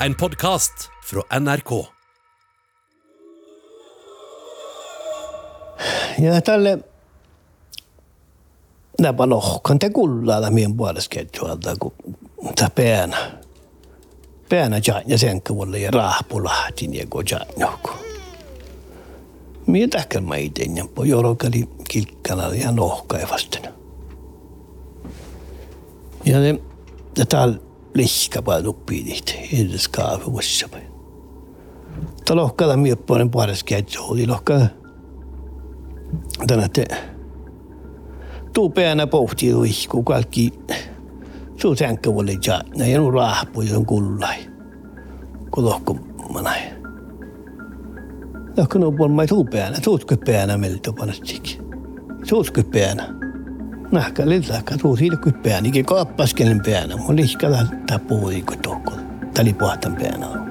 En podkast fra NRK. Ja tälle Nämä lohkan te kullaa mien puolesketjualta, kun tämä päänä. Päänä ja sen kuulle ja rahpulahtin ja kun janjoku. Mie tähkän mä itein ja po jorokali kilkkana ja nohkaivastan. Ja ne, ja täällä lihka uppii niitä, edes kaavi vuossa päin. Tämä lohkalla mie puolen puolesketjualta, lohkalla. Tänä te tuu päänä pohtii uihku kaikki suu sänkkä vuolle jaana ja nu rahpu on kullai. Kun lohku manai. Lohku nu puol mai tuu päänä, tuutko päänä meiltä panastikin. Tuutko päänä. Nahka lillahka tuu siitä kuin päänä, ikä kaappaskelin päänä. Mun lihka tää puhui kun tohko. Tali pohtan päänä.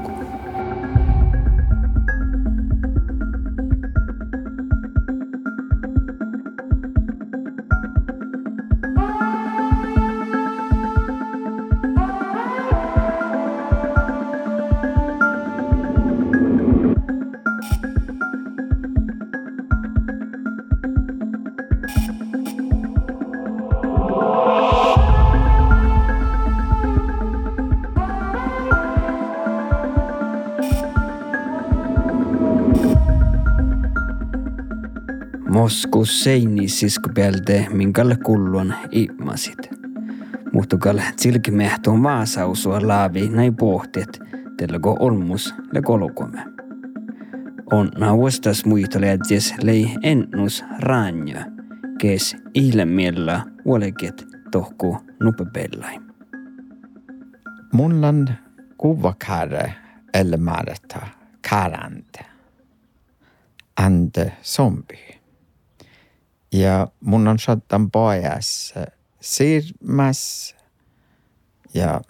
Moskus seini siskupelde minkälle kulluan imasit. Muhtukalle silkimehtoon vaasausua laavi näin pohtet, telgo olmus le kolokome. On nauestas muisteleetjes lei ennus ranjo, kes ilmiellä oleket tohku nupepellai. Munlan kuvakare eller märta karante. Ande zombi. Ja mun on sattan pojas sirmas ja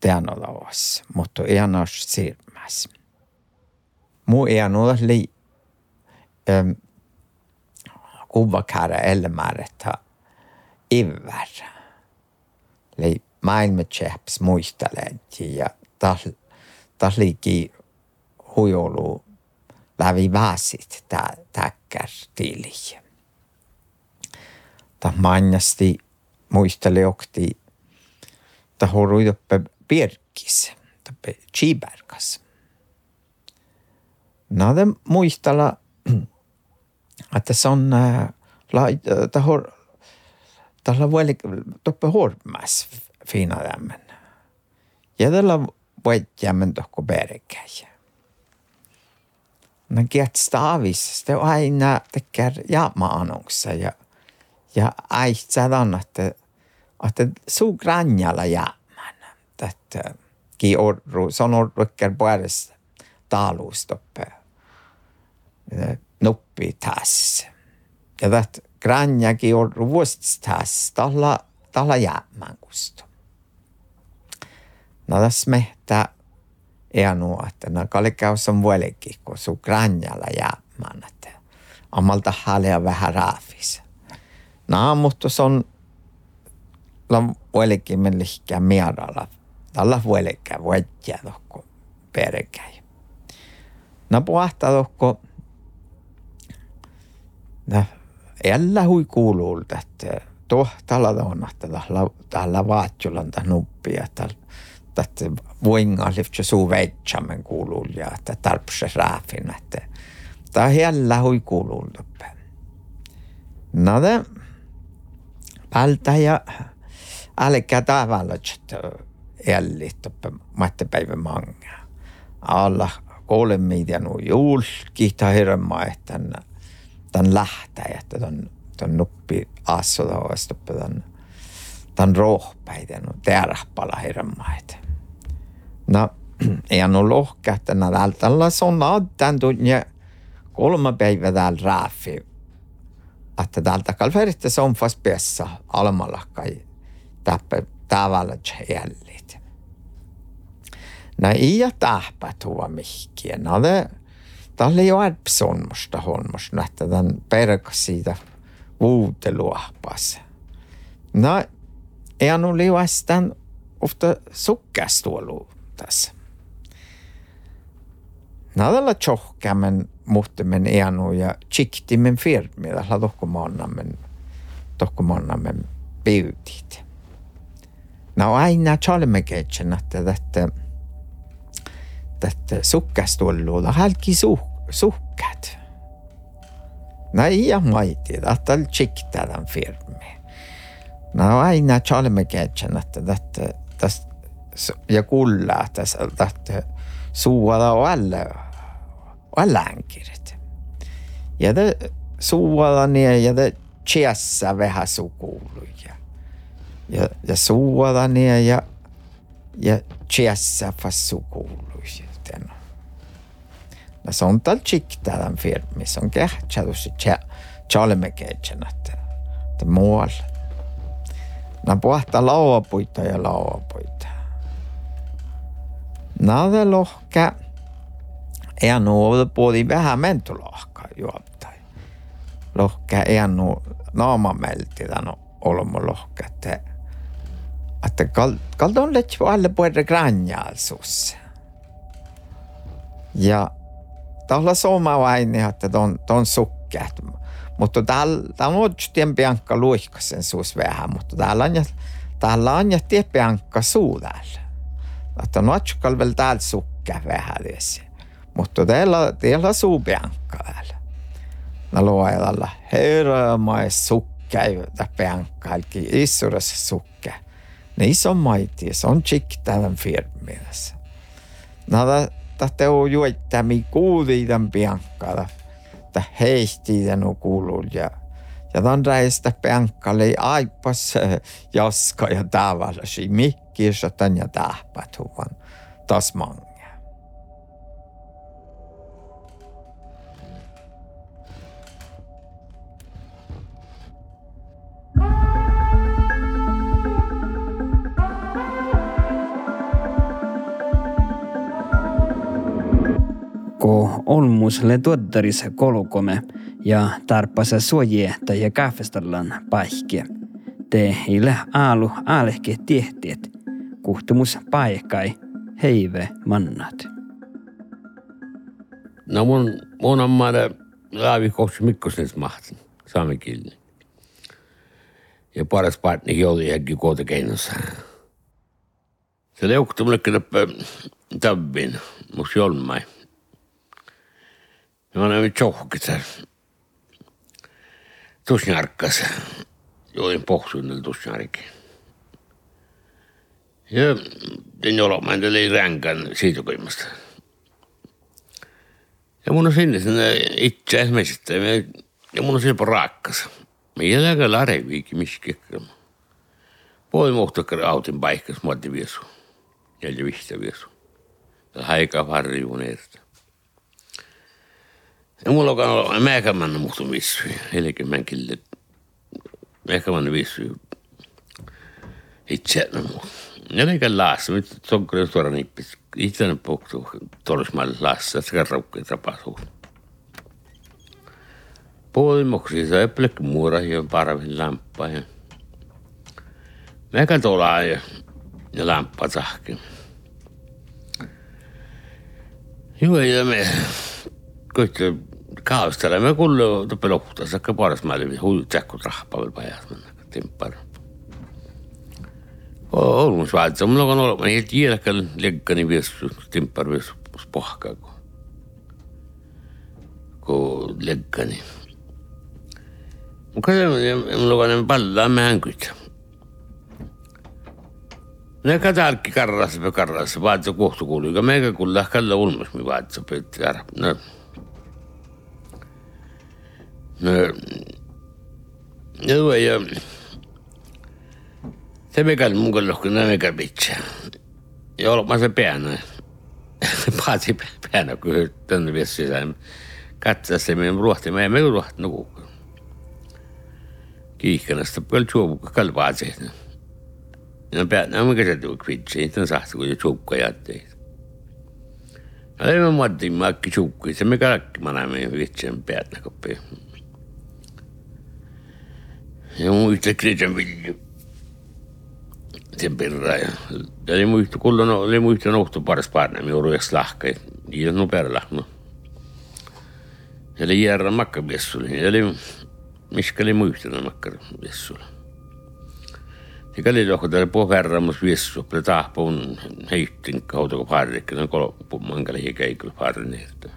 teanolavas, mutta ianos sirmas. Mu ianolas li ähm, kuvakara elämäärätä ivär. Li maailmatseps muistelet ja taas, taas liiki huijolu lävi väsit täkkär tiliä ta manjasti muisteli okti ta horui uppe Birkis, uppe Chibergas. Nade muistella, että se on ta hor tällä voi toppe hormas fina lämmen. Ja tällä voi jämmen tohko. Men get stavis, det var aina tekär jaama-annonsa ja ja aitsadan, että, että suu granjalla jäämän. Että ki orru, se on orrukker puolesta taaluustoppe nuppi tässä. Ja that granjakin orru vuosits tässä, tällä, tällä jäämän kusto. No tässä mehtää enu, että no kalikaus on vuolikin, kun suu granjalla jäämän, että ammalta halea vähän raafissa. No, mutta se on la vuelikin men lihkää mieralla. Tällä vuelikää vuetjää tohko perekäi. No puhtaa tohko no, jällä hui kuuluu, että tällä on, että tällä, vaatjulan tämän nuppia, että että voinga lyftsä suu veitsamen kuuluu ja että tarpse rääfin, että tämä jällä hui kuuluu. No, det Alta ja älkää tavalla, että jällit mattepäivä manga. Alla kolme meitä nu julki ta hirma, että tämän, lähtää, että tämän, nuppi assoda vasta tämän, tämän rohpäitä nu terpala hirma, että. No, ja nu lohka, että tällä on tämän tunnin kolme päivää täällä raafi että täältä kalverista se on fast päässä almalla kai täppä tavalla jällit. Nä ja tähpä tuo mihkiä. Nä det Tämä oli jo ärpsonmusta honmusta, että tämän perkas siitä vuuteluahpas. No, ei anu liuastan ofta sukkastuolu luottas. Nadalla tjohkämen muhtimen ianu ja tjiktimen firmi, tällä tohkumannamen, tohkumannamen biutit. No aina chalmeketsen, että tätä, tätä sukkastuolluulla halki suh, sukkat. No ja maiti, että tjiktadan firmi. No aina chalmeketsen, että tätä, ja kullaa tässä, tätä suoda och alla, alla ankiret. Ja det suoda ner ja det käsa vähän sukuuluja. Ja, ja suoda ner ja, ja fast sukuuluja. No se on tal tjiktadan firmi, se on kähtsälus ja chalmekeitsen, että, että muualla. No pohtaa lauapuita ja lauapuita. Nada lohka är nog både vähämentolohka juottai. Lohka är nog naamameltidän olmolohka, että että kal, kal on lett alle puolta granjalsus. Ja tällä soma vaini, että ton, ton sukkeet. Mutta täällä, on tien piankka luikkasen suus vähän, mutta täällä on, täällä on ja tie suu täällä. Että nuotskal väl täällä sukka vähän liesi. Mutta teillä, teillä suu piankka täällä. Nä luojalla hermais sukka, jota piankka, eli issurassa sukka. Niissä on maiti, se on tjiktävän firmiassa. Nada, tahte on juottami kuuliitan piankkaa. Että heistiitä no kuuluu ja ja tämän räistä penkkalle aipas jaska ja tavallisi mikkissä tän ja tähpätuvan tasmangia. Ko olmusle tuottaris kolkome ja tarpasa suojehta ja kahvestallan paikki. Te ile aalu aalehke tiehtiet, kuhtumus paikai heive mannat. No mun, mun on maada laavi kohti mikkosnes mahtin, saame kielni. Ja paras partni oli hänkin koota keinossa. Se leukta mulle knäppä tabbin, mus jolmai. Mä näin tjohkit tusnjarkkas. Join pohsunnel tusnjarki. Ja den jolomaan oli ränkan siitokoimasta. Ja mun on sinne sinne itse esimerkiksi. Ja mun on siellä raakkas. Me jälkeen lareviiki miskikkä. Voi muhtakkar autin paikkas muotti viesu. Ja vihtä viesu. Haika varjuun ertä. Ja mulla on ollut mäkämän muhtu vissui. Eli mä kille mäkämän vissui. Itse no mu. Ja eikä laassa, nyt tokko suora nippis. Itse puhtu torismalle laassa, että se raukki tapahtuu. Puolimuksi se äppelekki muura ja parvin lamppa. Ja mäkä tolaa ja, ja lamppa tahki. Joo, ja me kaost oleme küll, tuleb lohkuda, saab ka paaris maal hujutsäkud rahva veel pajas, tempar. Olmus vaadata, mul on olema nii tiirakal lekkani vees, tempar vees pohka. Kui lekkani. Mul on palla mänguid no ega ta algki karras või karras, vaata kohtukuuluga, meiega küll läheb jälle ulmes, me vaatasime, et ära, noh هو يا se peca el mungo los que no me capicha. Ja olen ma saan peana. paasi peana, kui tõenäoliselt vestsi sain. katses me ruohti, me ei ruohti nagu. kiihkanast peal tšuubuga ka paasi. no pead, no ma keset ju kvitsi, ei tea sahtli, kui tšuubuga jätta. ei ma mõtlen, ma äkki tšuubuga, siis me ka äkki paneme kvitsi pead nagu peale. Ja muista Kreetan vilju. sen perään. Ja, ja oli muista, kulla no, oli muista nohtu paras parne, mi orueks lahkai. Ja no perla, no. Ja oli järra makka viessuli. Ja oli, miska oli muista no makka viessuli. Ja kalli lohko tälle pohverramus viessu, pe tahpuun heittin kautta kun parrikki, no kolo mankali hikeikul parneerta.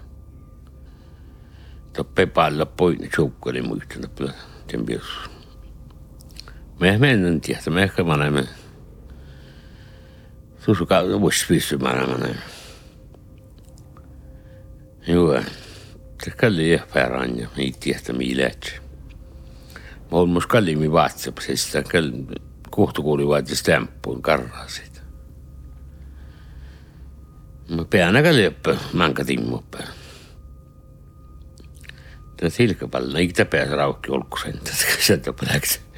Toppe palla poin, tjoukko muista, no sen viessu. Me menen tietä, me ehkä manemme. Susuka voisi pysty manemme. Joo, se kalli ehpää ranja, ei tietä miilätsä. Mä olen mus kallimi WhatsAppista, kalli kohtukooli vaatis temppuun karrasit. Mä pean aika löppä, manka timmoppä. Tämä silkäpalla, ei tämä pääse raukki olkusen, tässä sieltä läks.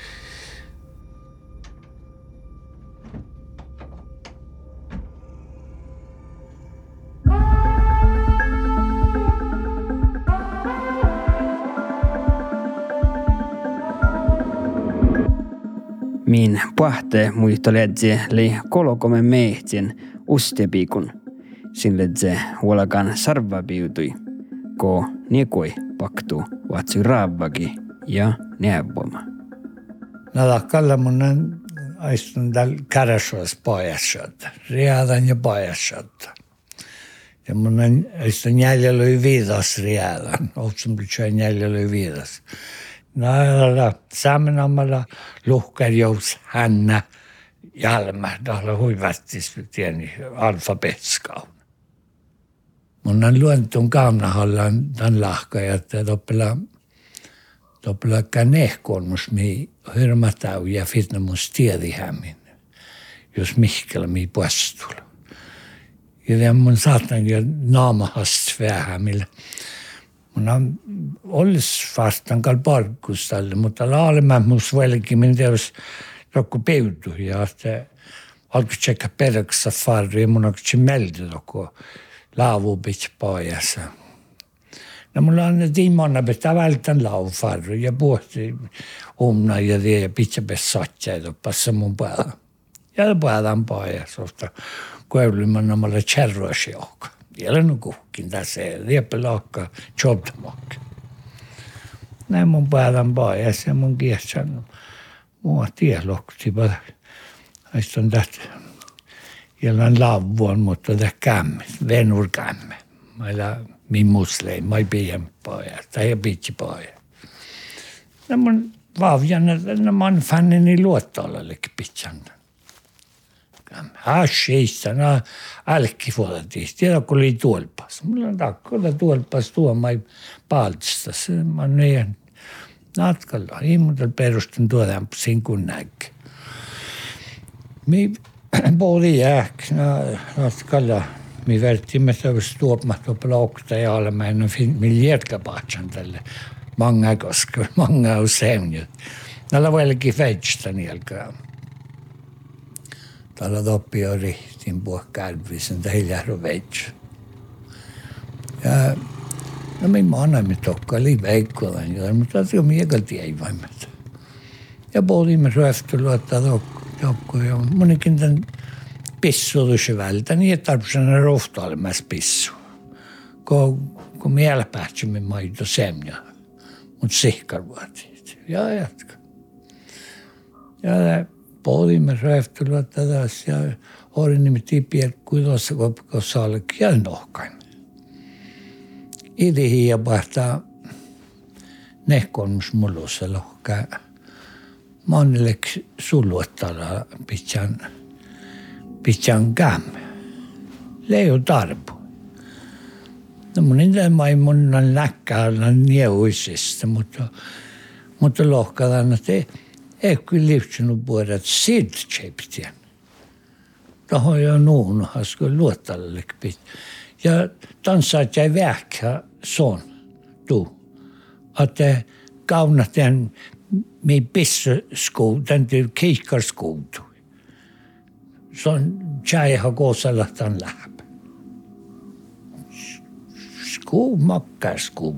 Min pahte muito ledze li kolo come mehtien ustepiikun. Sin ledze huolakan sarva piutui. Ko niekoi paktu vatsi raavagi ja neavoma. Nalakalla mun on aistun tal kärasvas pojasad, readan ja pojasad. Ja mun on aistun jäljellä viidas readan, otsun pitää jäljellä viidas. viidas. Näillä samanamalla luhkarjous hännä jalma, tuolla huivattis tieni alfabetskaun. Mun on luontun kaamnahallan tämän lahka, että toppela toppela kanehkoon mus mi hyrmatau ja fitna mus tiedi hämmin, jos mihkellä mi puastula. Ja mun saatan jo naamahast vähän, millä Mun on olisi vastaan palkkustalle, mutta laalemmat mus velki, minä jos joku peutu ja että alkoi tsekka perksa farri ja mun onko meldi joku laavu pitkä pojassa. No mulla on tiimonna pitää välttää laufarri ja puhti umna ja tie pitkä pessatja ja passa mun päällä. Ja päällä pojassa, koska kuevlimanna mulle kärroisi joka vielä nukuhkin tässä liepelokka jobtamak. Näin mun päällä paajassa ja mun kiessan mua tielokti, vaan on tästä jollain lavuon, mutta tämä kämme, venur kämme. Meillä min muslein, mä pidän poja, tai ei pitsi poja. No mun vavjana, no mä oon fannini luottoollekin H-seitsesena älkki vuodatihti ja kun oli tuolpas. Mulla on takkolla tuolpas tuomaan paltsassa. Mä näen natkalla. Ei muuta perustun tuoda sin kun näkki. Mi puoli jääk natkalla. Mi välttimme tämmöistä tuopmahto blokta ja olemme en min jätkäpaatsan tälle. Många koskor, många osämjut. Nalla välki fetstä nielkään. Täällä toppi on rihtin kärvisen teillä veitsi. Ja no me annamme tokka oli veikkolan, ja mutta se on ei vaimet. Ja pohdimme röftelyä, että tokko ja monikin tämän pissuudus vältä, niin että tarvitsemme rohtailemassa pissu. Kun, kun miellä päätsimme maito semja, mutta sihkar vaatii. Ja jatka. Ja pohdimme röftelyä tätä ja oli nimittäin piirkuilossa, kun se oli kielnohkain. Idi ja pahtaa nehkonmus mulussa lohkaa. Monelleksi suluottala pitän, pitän kämme. Leo tarpu. No mun ei mai mun on näkkää nieuisesta, mutta, mutta lohkalan, että äkvilivtsin och borat sid tjeptien. Då har jag någon och han skulle låta lyckligt. Jag dansade jag verkar sån då. Att det gav den min bästa sko, den du kikar sko. Sån tjej har gåsalat en lapp. Sko, mackar sko.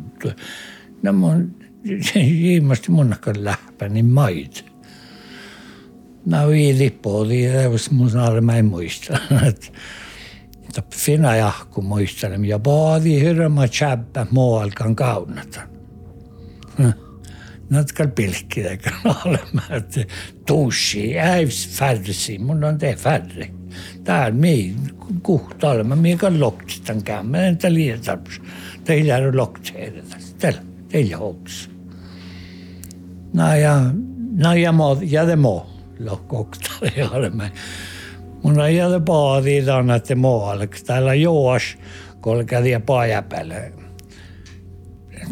När man, Ilmasti munnakan lähpäni maid. Maita. No viidi puoli, jos mun saada mä en muista. Mutta fina jahku muistelen. Ja paadi hirma tjäppä muualkan kaunata. Natkal pilkkiä olema, että tuusi, äivs färsi, mun on te färri. Tää on mii, kuhta olema, mikä loktistan kämmä, entä liian tarps. Teillä on lokteeretä, teillä, teillä hoks. No ja, no ja ja lokokta, ei ole mä. Mun on tänne, että muualleksi. Täällä juos, kun kävi paajapälle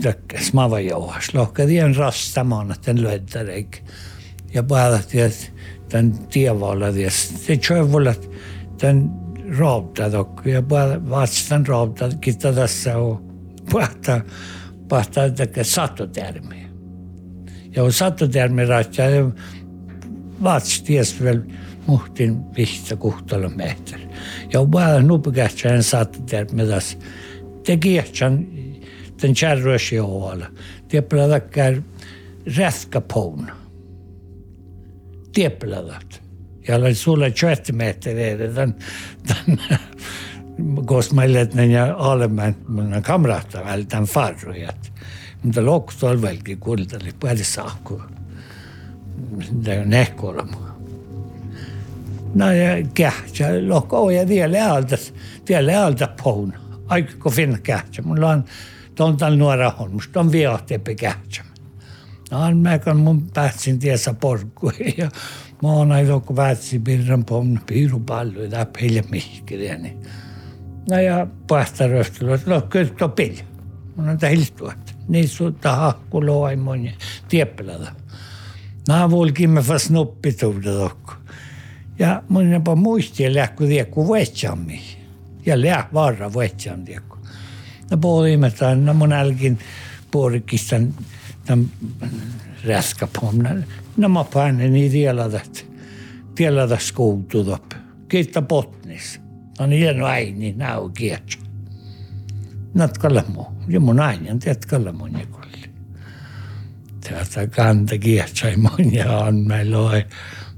tökkäs mavajouhas. Lohkadien rastamaan, että den löydäreik. Ja päätätti, että tämän tievaalla, se tjövulla, tämän raabtadok. Ja vatstan raabtad, kitta tässä on päätä, päätä, että sattotermi. Ja on sattotermi ratja, ja vats ties vielä muhtin vihtä kuhtalon mehtär. Ja on päätä nupekähtsään sattotermi tässä. Te kiehtsän den kärrös joalla. Tieppeladat rätkapoon. Tieppeladat. Ja olen sulle 20 metriä tämän, tämän koska mä olen ja olemaan mun kamrata väl tämän farrujat. Mutta lokto on välkin kuultali paljon saakku. Näkkolma. No ja kähtsä, lokko ja vielä alta, vielä alta poun. Aika finna kähtsä. Mulla on tontal nuora holmusta on viehtempi kähtsä. No, mä kan mun päätsin tiesä porkku ja mä oon aina kun päätsin pirran pomna piiru paljon ja pille mihkiriä. No ja päästä että no kyllä to pille. Mun on tähiltuat. Niin suutta hakku loai mun tieppelada. Nämä volkimme fast noppituudet okko. Ja mun jopa muistia lähku tiekku vuetsammi. Ja läh varra vuetsam tiekku. No pohjimmiltaan, no mun älkin puorikistan tämän räskäpomna. No mä panen niin tieladat, tieladat skuutudop. Kiitta potnis. No niin hieno äini, nää on kietsä. Natkalla muu. Ja mun kanta kietsä ei mun on meillä oi.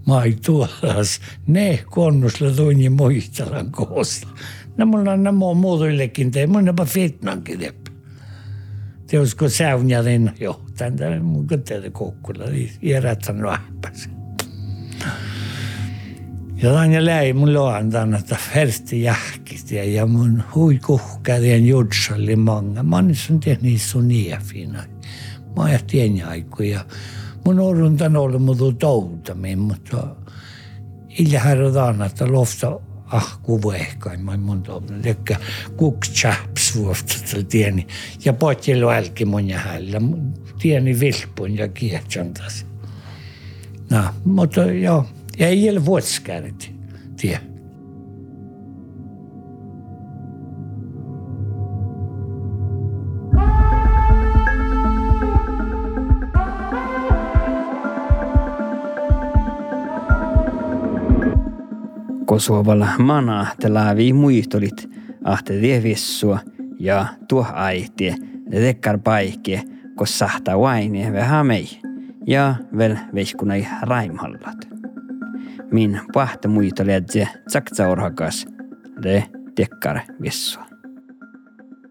Mä ei tuolas. Ne konnusla tunnin muistelan koosta. No mulla on nämä muotoillekin tee. Mun on fitnankin teppä. Teosko säunjarin johtajan. Tämä mun koteelle kokkulla. Järjätän vähpäsi. Ja ja läi mun loan tänne, että färsti jähkisti ja mun hui kuhkärien judsalli manga. Mä oon sun tehnyt sun niin fina. Mä tienä aikoja. Mun orun tän ollut muuta toutamin, mutta illä härrä että lofta ahku vuehkaimman mun tuommoinen, tekkä kuk chaps vuosta tieni. Ja potjelu älki mun ja hällä, tieni vilpun ja kietsantas. No, mutta joo, ei ole vuotskärit, tie. Kosuovalla mana te laavi muistolit ahte vissua ja tuo aitie ne tekkar paikie, kos sahta vaini vähän ja vel veiskunai raimhallat. Min muistolit se tsaksaurhakas le tekkar vissua.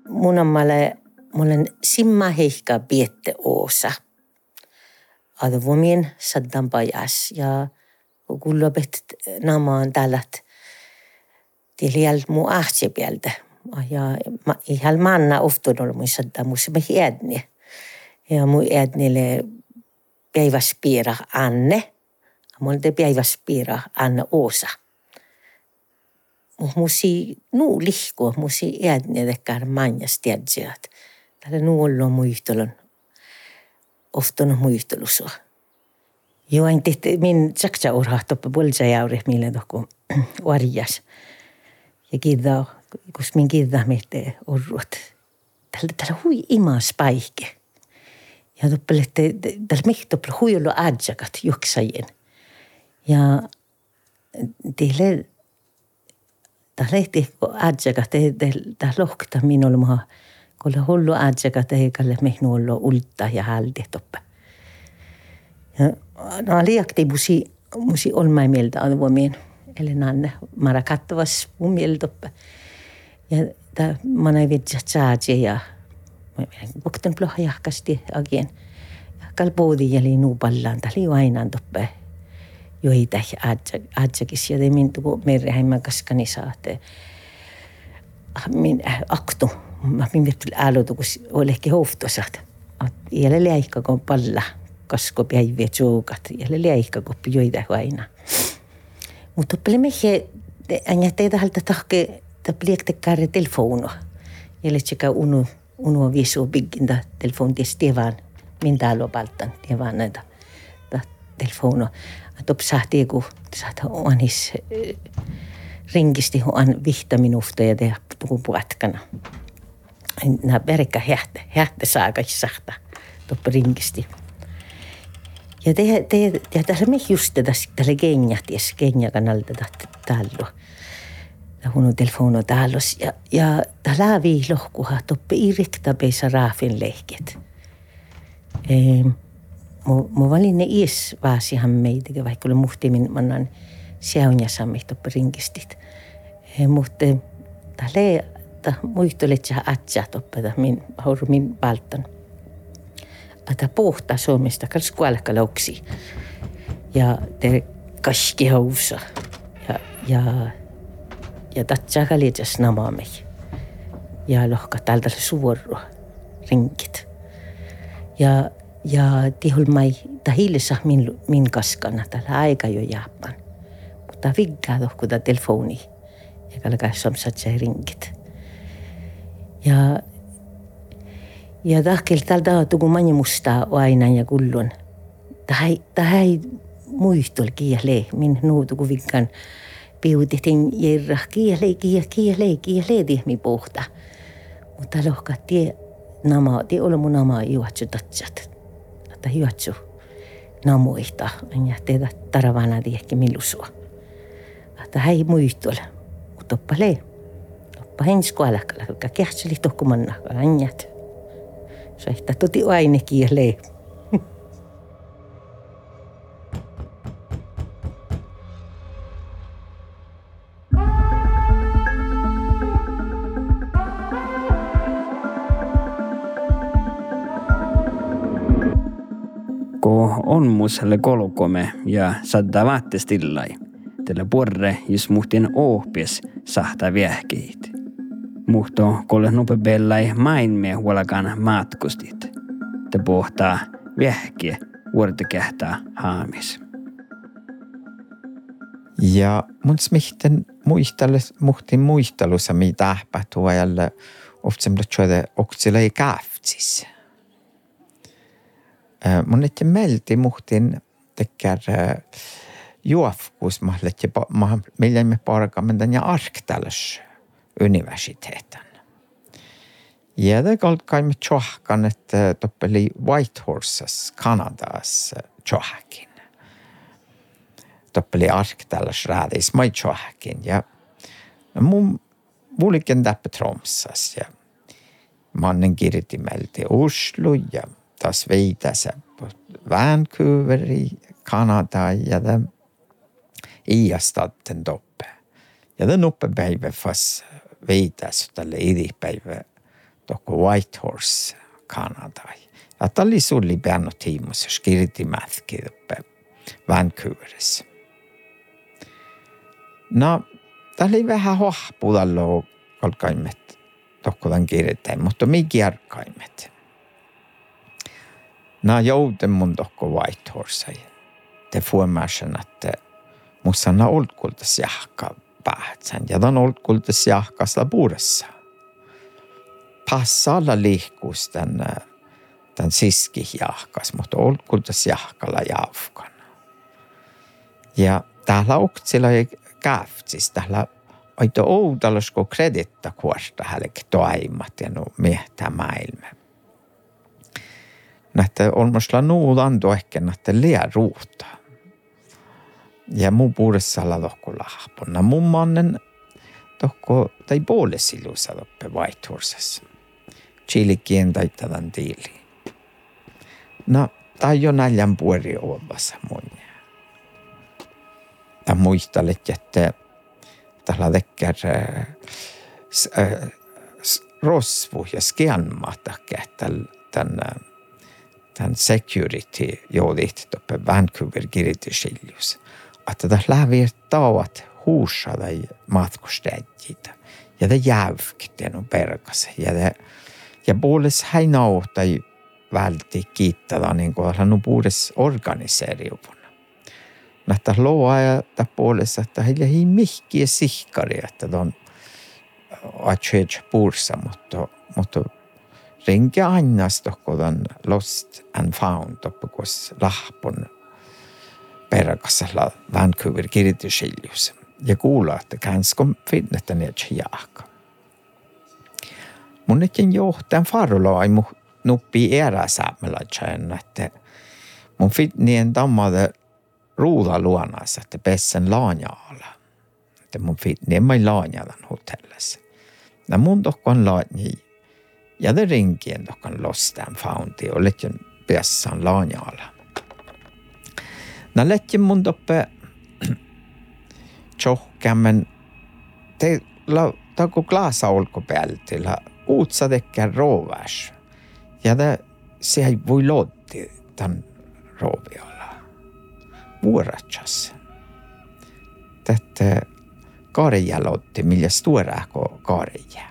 Mun on malle, mulle simma heikka piette oosa. Advomien saddan pajas ja kullopet namaan tällät tiliel mu ahtse pieltä. Ja ma, ihal manna oftunut mu sadda mu me hiedni. Ja mu hiednille päiväs piira Anne. Mulla te päiväs piira Anne Oosa. Musi nuu lihku, musi hiedni tekkär manjas tiedsiät. Tällä nuu ollut muistelun. Oftunut muistelusua. Joo, en min saksa urhahtoppa polsa jauri, millä tohku varjas. Ja kiitos, kun min kiitos mehte urruot. Tällä, tällä hui imas paike. Ja toppele, tällä toppele hui ollut adjakat juoksajien. Ja teille, tällä ehti adjakat, tällä lohkta minulla maha. Kun hullu adjakat, eikä mehnu ollut ulta ja halti toppele. Ja liakti busi musi olmai mieltä on vuomien. Eli nanne mara kattavas mun mieltä. Ja mana vitsa tsaatsi ja Bukten ploha jahkasti agien. Kal poodi jali nuu pallaan, tali aina toppe. Joita aatjakis ja temin tuku merreheimman kaskani saate. Min aktu. Mä min vittu äälotukus oli ehkä houftosaat. Jälle läihkä kun palla. Kasko päiviä tsuukat. Jälle läihkä kun joita aina. Mutta peli mehe, anja teitä halta tahke, ta pliekte kare telefono. Jälle tsekä unu uno visu bigginda telefon ties tevan min talo baltan tevan näitä ta telefono. Atop sahti ku sahta onis ringisti on vihta minusta ja tehdä tuku puatkana. Nää verkka hähtä, hähtä saaka sahta toppa ringisti. Ja te, te, ja tässä me just tässä tälle genjat, ties genja kanalta tallo hun telefono talos ja, ja ta laavi lohkuha toppe irikta peisa raafin lehket. E, mu, valin ne ies vaasihan meitä, vaikka oli muhtimin mannan siaunjassamme toppe rinkistit. E, mutta ta muistolet sä atsa toppe min, min valtan. Ta pohtaa Suomesta, kals. Ja te kaski hausa. Ja, ja ja tatsaga liitas namaamei. Ja lohka täältä suoru ringit. Ja, ja tihul mai ta hiilessä min, min kaskana tällä aika jo jaapan. Mutta viggaa tohkuta telefoni. Ja kalkaa samsat se ringit. Ja ja tahkel täältä tuku mani mustaa aina ja kullun. Tähän ei muistol kiele, min nuutu kun viggan piutettiin järra kielei, kielei, kielei, kielei tihmi puhta. Mutta lohka tie nama, tie ole mun nama juotsu tatsat. Että juotsu namoista. Ja teitä taravana tiehki millusua. Että hei muistuolla. Mutta oppa lee. Oppa hens kuolakalla, joka kähtseli tohkumanna, anjat. Että toti aine kielei. on muselle kolkome ja sadda vaatte stillai. Tällä porre jos muhtin ohpes sahta viehkeit. Muhto kolle nope bellai mainme huolakan matkustit. Te pohtaa viehkiä vuortekähtää haamis. Ja mun smihten muistalus, muhtin muistelussa mi tahpahtuu jälle oftsen että oksilla ei kaftsis. Äh, mun ette melti muhtin tekkär äh, juofkus mahlet ja millä me parkamendan ja arktalas universiteetan. Ja det galt kaimme tjohkan, että toppeli Whitehorses Kanadas tjohkin. Toppeli arktalas räädis mai tjohkin ja mun vuolikin täppä Tromsas ja mannen kirjoitti meiltä Oslo ja taas veidässä Vancouveri, Kanada ja den iiastaten toppe. Ja den oppepäivä fas veidäs tälle idipäivä tokko Whitehorse, Kanada. Ja oli sulli piano tiimus, jos kirjoitti mätki uppe Vancouverissa. No, tämä oli vähän hohpudallo kolkaimet tokko tämän kirjoittain, mutta mikä järkaimet. Nää jouten mun tohko Whitehorsei. Te fuomäsen, että musta on ollut kultas jahka päähtsän. Ja on ollut kultas jahkasta puudessa. Passalla liikkuus tän, tän siski jahkas, mutta ollut kultas jahkalla jahkan. Ja täällä oksilla ei käftsis, täällä aito oudalasko kreditta kuosta hälki toimat ja no miehtä maailmaa näitä olmosla nuud anto ehkä näitä liian ruuta. Ja mun puudessalla tohko lahponna. Mun mannen tohko tai puolesilussa toppe Whitehorsessa. Chilikien taittadan tiili. No, tai jo näljän puori ovassa mun. ja muistelet, että tällä tekee rosvu ja skelmata tämän, tämän security joudit tuppe Vancouver kirjoitusiljus. Että tässä lähti tauat huusada matkustajia. Ja det jävkten on perkas. Ja, det, ja puoles hän nautai vältti kiittää niin kuin hän on puoles organiseeriupun. Nähtä loa ja puolessa, että heillä ei mihkiä sihkari, että on atseet puursa, mutta, mutta rinki annas tohkodan lost and found toppukos lahpon perkasella Vancouver kirjoitusiljus ja kuulla, että kanske finnetä ne jaaka. Mun etten johtajan farolla ei mu nuppi erä saamelaisen, että mun fitnien tammade ruuda luonassa, että pessen laanjaalla. Että mun fitnien mai laanjalan hotellissa. Na mun tohkan laani ja det rinkien tohkan lost and foundi och lettjen pessan laanjaalla. Na lettjen mun toppe tjohkammen te la taku glasa olkopäältillä uutsa tekkään roovas. Ja det se ei voi lotti tämän rooviolla. Vuoratsas. Tätä karja lotti, millä stuorahko karja.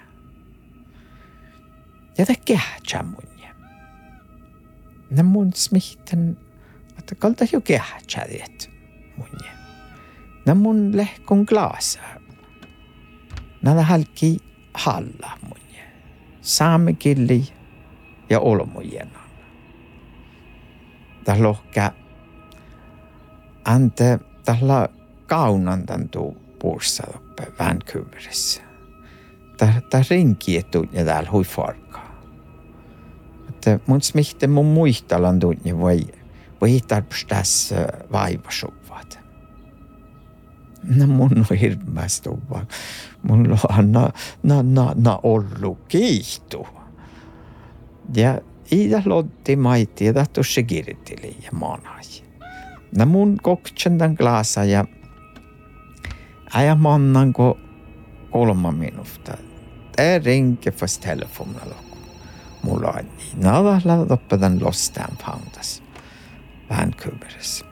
Ja det kähtsä munje. Ne mun smihten, että kalta jo kähtsä munje. När mun lehkon glasa. När halki halla munje. Saame killi ja olmujena. Tämä lohka ante tällä kaunantan tuu puussa. Tämä rinki etu ja täällä hui farkaa. Että mun smihte mun muistalan tunne voi voi tarpstas vaivasuvat. No mun on hirveästi. Mulla on na, na, na, na ollut kiihtu. Ja Ida lotti maiti ja tuossa kirtili ja manai. No mun koksen tämän glasa ja aja mannan ko kolma minuuttia. Tämä rinke fast telefonilla. Mulla on niin. Navalla loppetan Lost and Foundas Vancouverissa.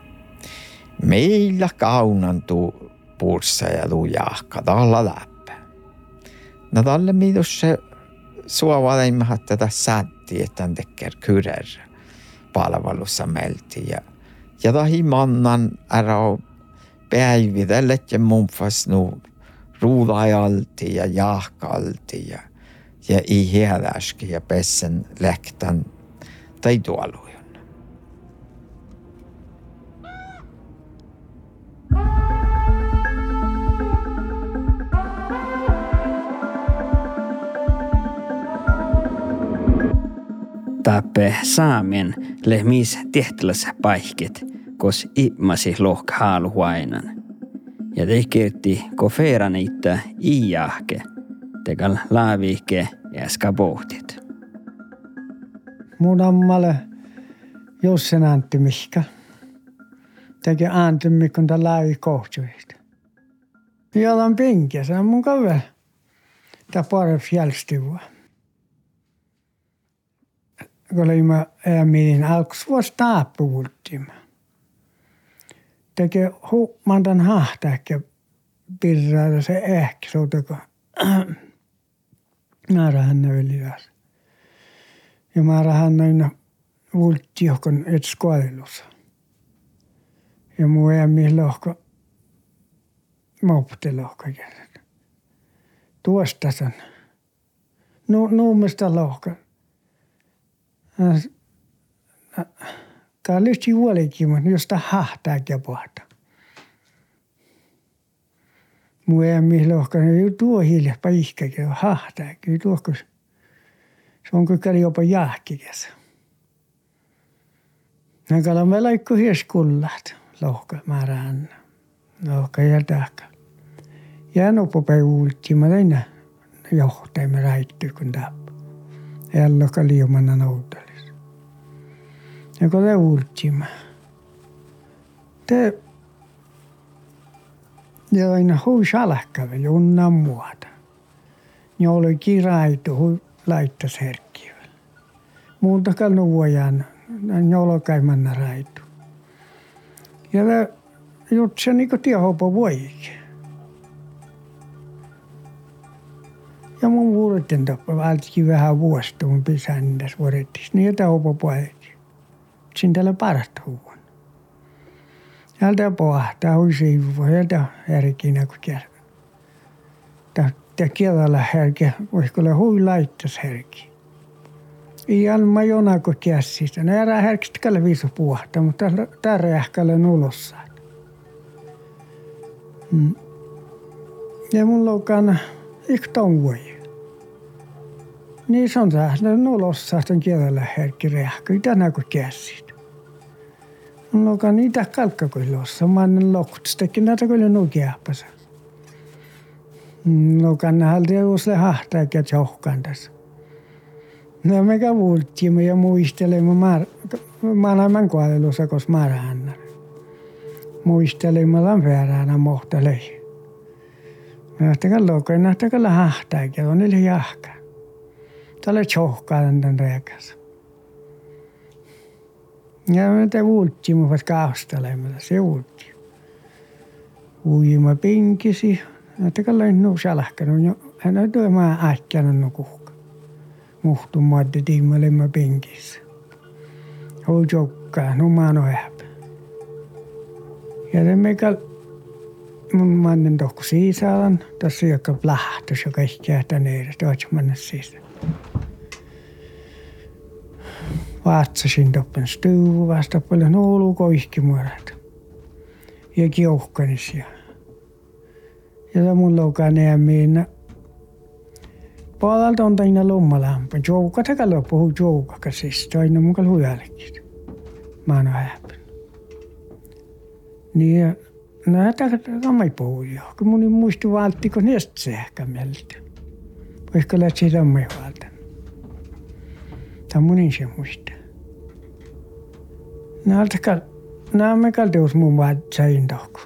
Meillä kaunantuu purssa ja lujahka talla läppä. No talle miidusse suovaleimmat tätä sätti, että hän tekee kyrer palvelussa melti. Ja, ja tahi mannan ära päivitellä, että mun fas nu ruudajalti ja jahkalti ja, ja i ja pessen läktän tai tuoluja. Tappe saamen lehmis tehtälässä paikket, kos immasi lohk haaluhuainan. Ja te kirti kofeeran niitä iähke, tegal laavike ja skabohtit. Mun ammalle Jussen Antti Mihka. Teki Antti Mihkan tämän laavi kohtuista. Jollain pinkiä, se on mun kaveri. Tämä pari fjällstuvaa kun olimme ääminin alkus vuosi taapuultimme. Teke huumantan hahtaakke pirraada se ehkä soutako määrähän yliväs. Ja määrähän näin vultti johon et skoilus. Ja muu äämi lohko mopte lohko Tuosta sen. Nu, nuumista lohko ka lysti huolikin, mutta josta hahtaa pohta. Muu ei ei tuo hiljaa paikkakin, hahtaa, ei tuohko. Se on kyllä jopa jahkikäs. Näkälä me laikko hieskullat, lohka määrään, lohka ja tahka. Ja nopopäin uultiin, mä tein johtajamme räitty, kun tappaa. Ja lohka liomana noutali ja kun te ultima. Te Ja aina hui salakka vielä unnan muuta. Ja oli kiraitu hui laittas herkkiä. Muuta kalnu vuojan, nolokaimanna raitu. Ja jutsa niinku tiehopo voikin. Ja mun vuoroten toppa valtki vähän vuosta mun pisändas vuorettis. Niin että hopo poikki. Sin tällä parasta huon. Jältä pohtaa hui siivu. Jältä herkinä kun kär. Tää kielellä herki. Voisiko hui laittas herki. Ei alma jonako käsistä. Ne erää herkistä kalle viisu puhta, mutta tärä ähkälle nulossa. Mm. Ja mulla on ikton voi. Niin se on ne nulossa on kielellä herkki rähkö. Itä näkö käsit. Mulla on niitä kalkkakuilossa. Mä oon lokutstakin näitä kyllä nukiahpasa. No kannalta uusle hahtaa, että johkan tässä. No me kuultimme ja muistelemme mar, maailman kuolelussa, koska marahannar. Muistelemme lampeäränä mohtelei. Nähtäkää lokoja, nähtäkää hahtaa, että on niille jahkaa. Tällä tjohkaan tämän reikässä. Ja me te kuultimme vasta kaustelemme, se kuulti. Uima pinkisi, nähtäkää loin nuus jalhkanut, hän on tuo maa äkkänä nukuhka muhtumaadde tiimalema penkissä. Hou jokkaa, no maano häpä. Ja se meikä mun mannen tohku siisaalan, tässä joka plahtus, joka ehkä tänne, tohku manne siis. Vaatsasin toppen stuvu vasta paljon oulu koihkimuorat. Ja kiuhkanis ja. Ja mulla on näemme Puolelta on taina lommalampa. Jouka taka loppu hu jouka kasis. Taina mun kalhu jälkeen. Mä oon häpän. Niin näitä kamai puhuja. Kun mun muistu valtti, kun niistä sähkä meltä. Voisiko lähtsi tammai valta. Tämä mun se muista. Näältä Nämä me kalteus mun vaatsain tohku.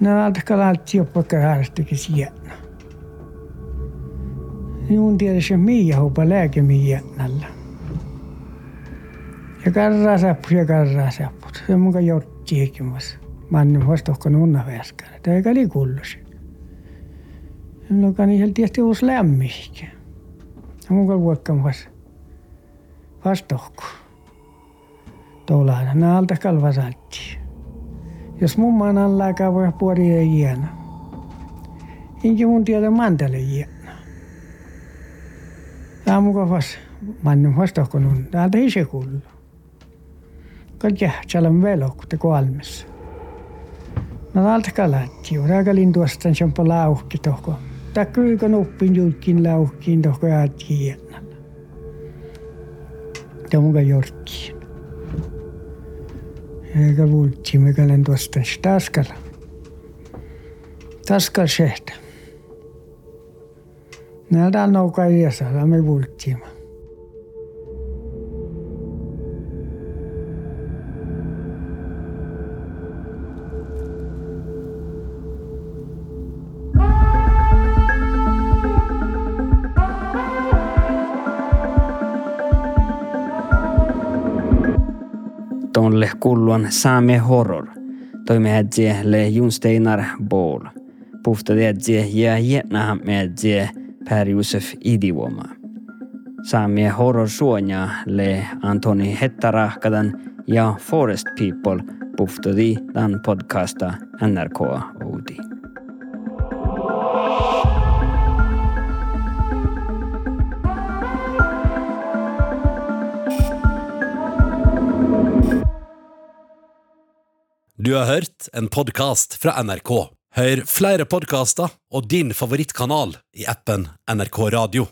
Näältä kalteus jopa kärstikin sieltä. Minun tiedä Mia hupa lääkemiinnällä. Ja karraa sappu ja karraa sappu. Se on muka jotti ekimas. Mannin vastohko nunna väskään. Tämä eikä oli kullus. Minulla on ihan tietysti uusi lämmihkä. Muka vuokkaan vas. Tuolla aina alta kalvasaltti. Jos mumman alla voi puoli ei jäänyt. Inkä mun tiedä mantele jäänyt. aamuga vas mannu vastohko nun täältä ise kuuluu. Kaikki siellä on velokute kolmessa. No täältä kalatti jo. Rääkä lintuostan sempa lauhki tohko. Kyllä nuppin julkin lauhkiin tohko jäätkin jännällä. Tämä muka jorkkiin. Eikä vuultiin, mikä lentuostan taskalla. Taskalla sehtä. Näitä on nouka iässä, me vulttiima. Tonle kulluan saame horror. Toime hädje le Junsteinar Ball. Pufta hädje ja med Per Josef Idivuoma. Saamie horrorsuonia le Antoni Hettarahkadan ja Forest People puhtodi dan podcasta NRK Oudi. Du har hørt en podkast fra NRK. Hør flere podkaster og din favorittkanal i appen NRK Radio.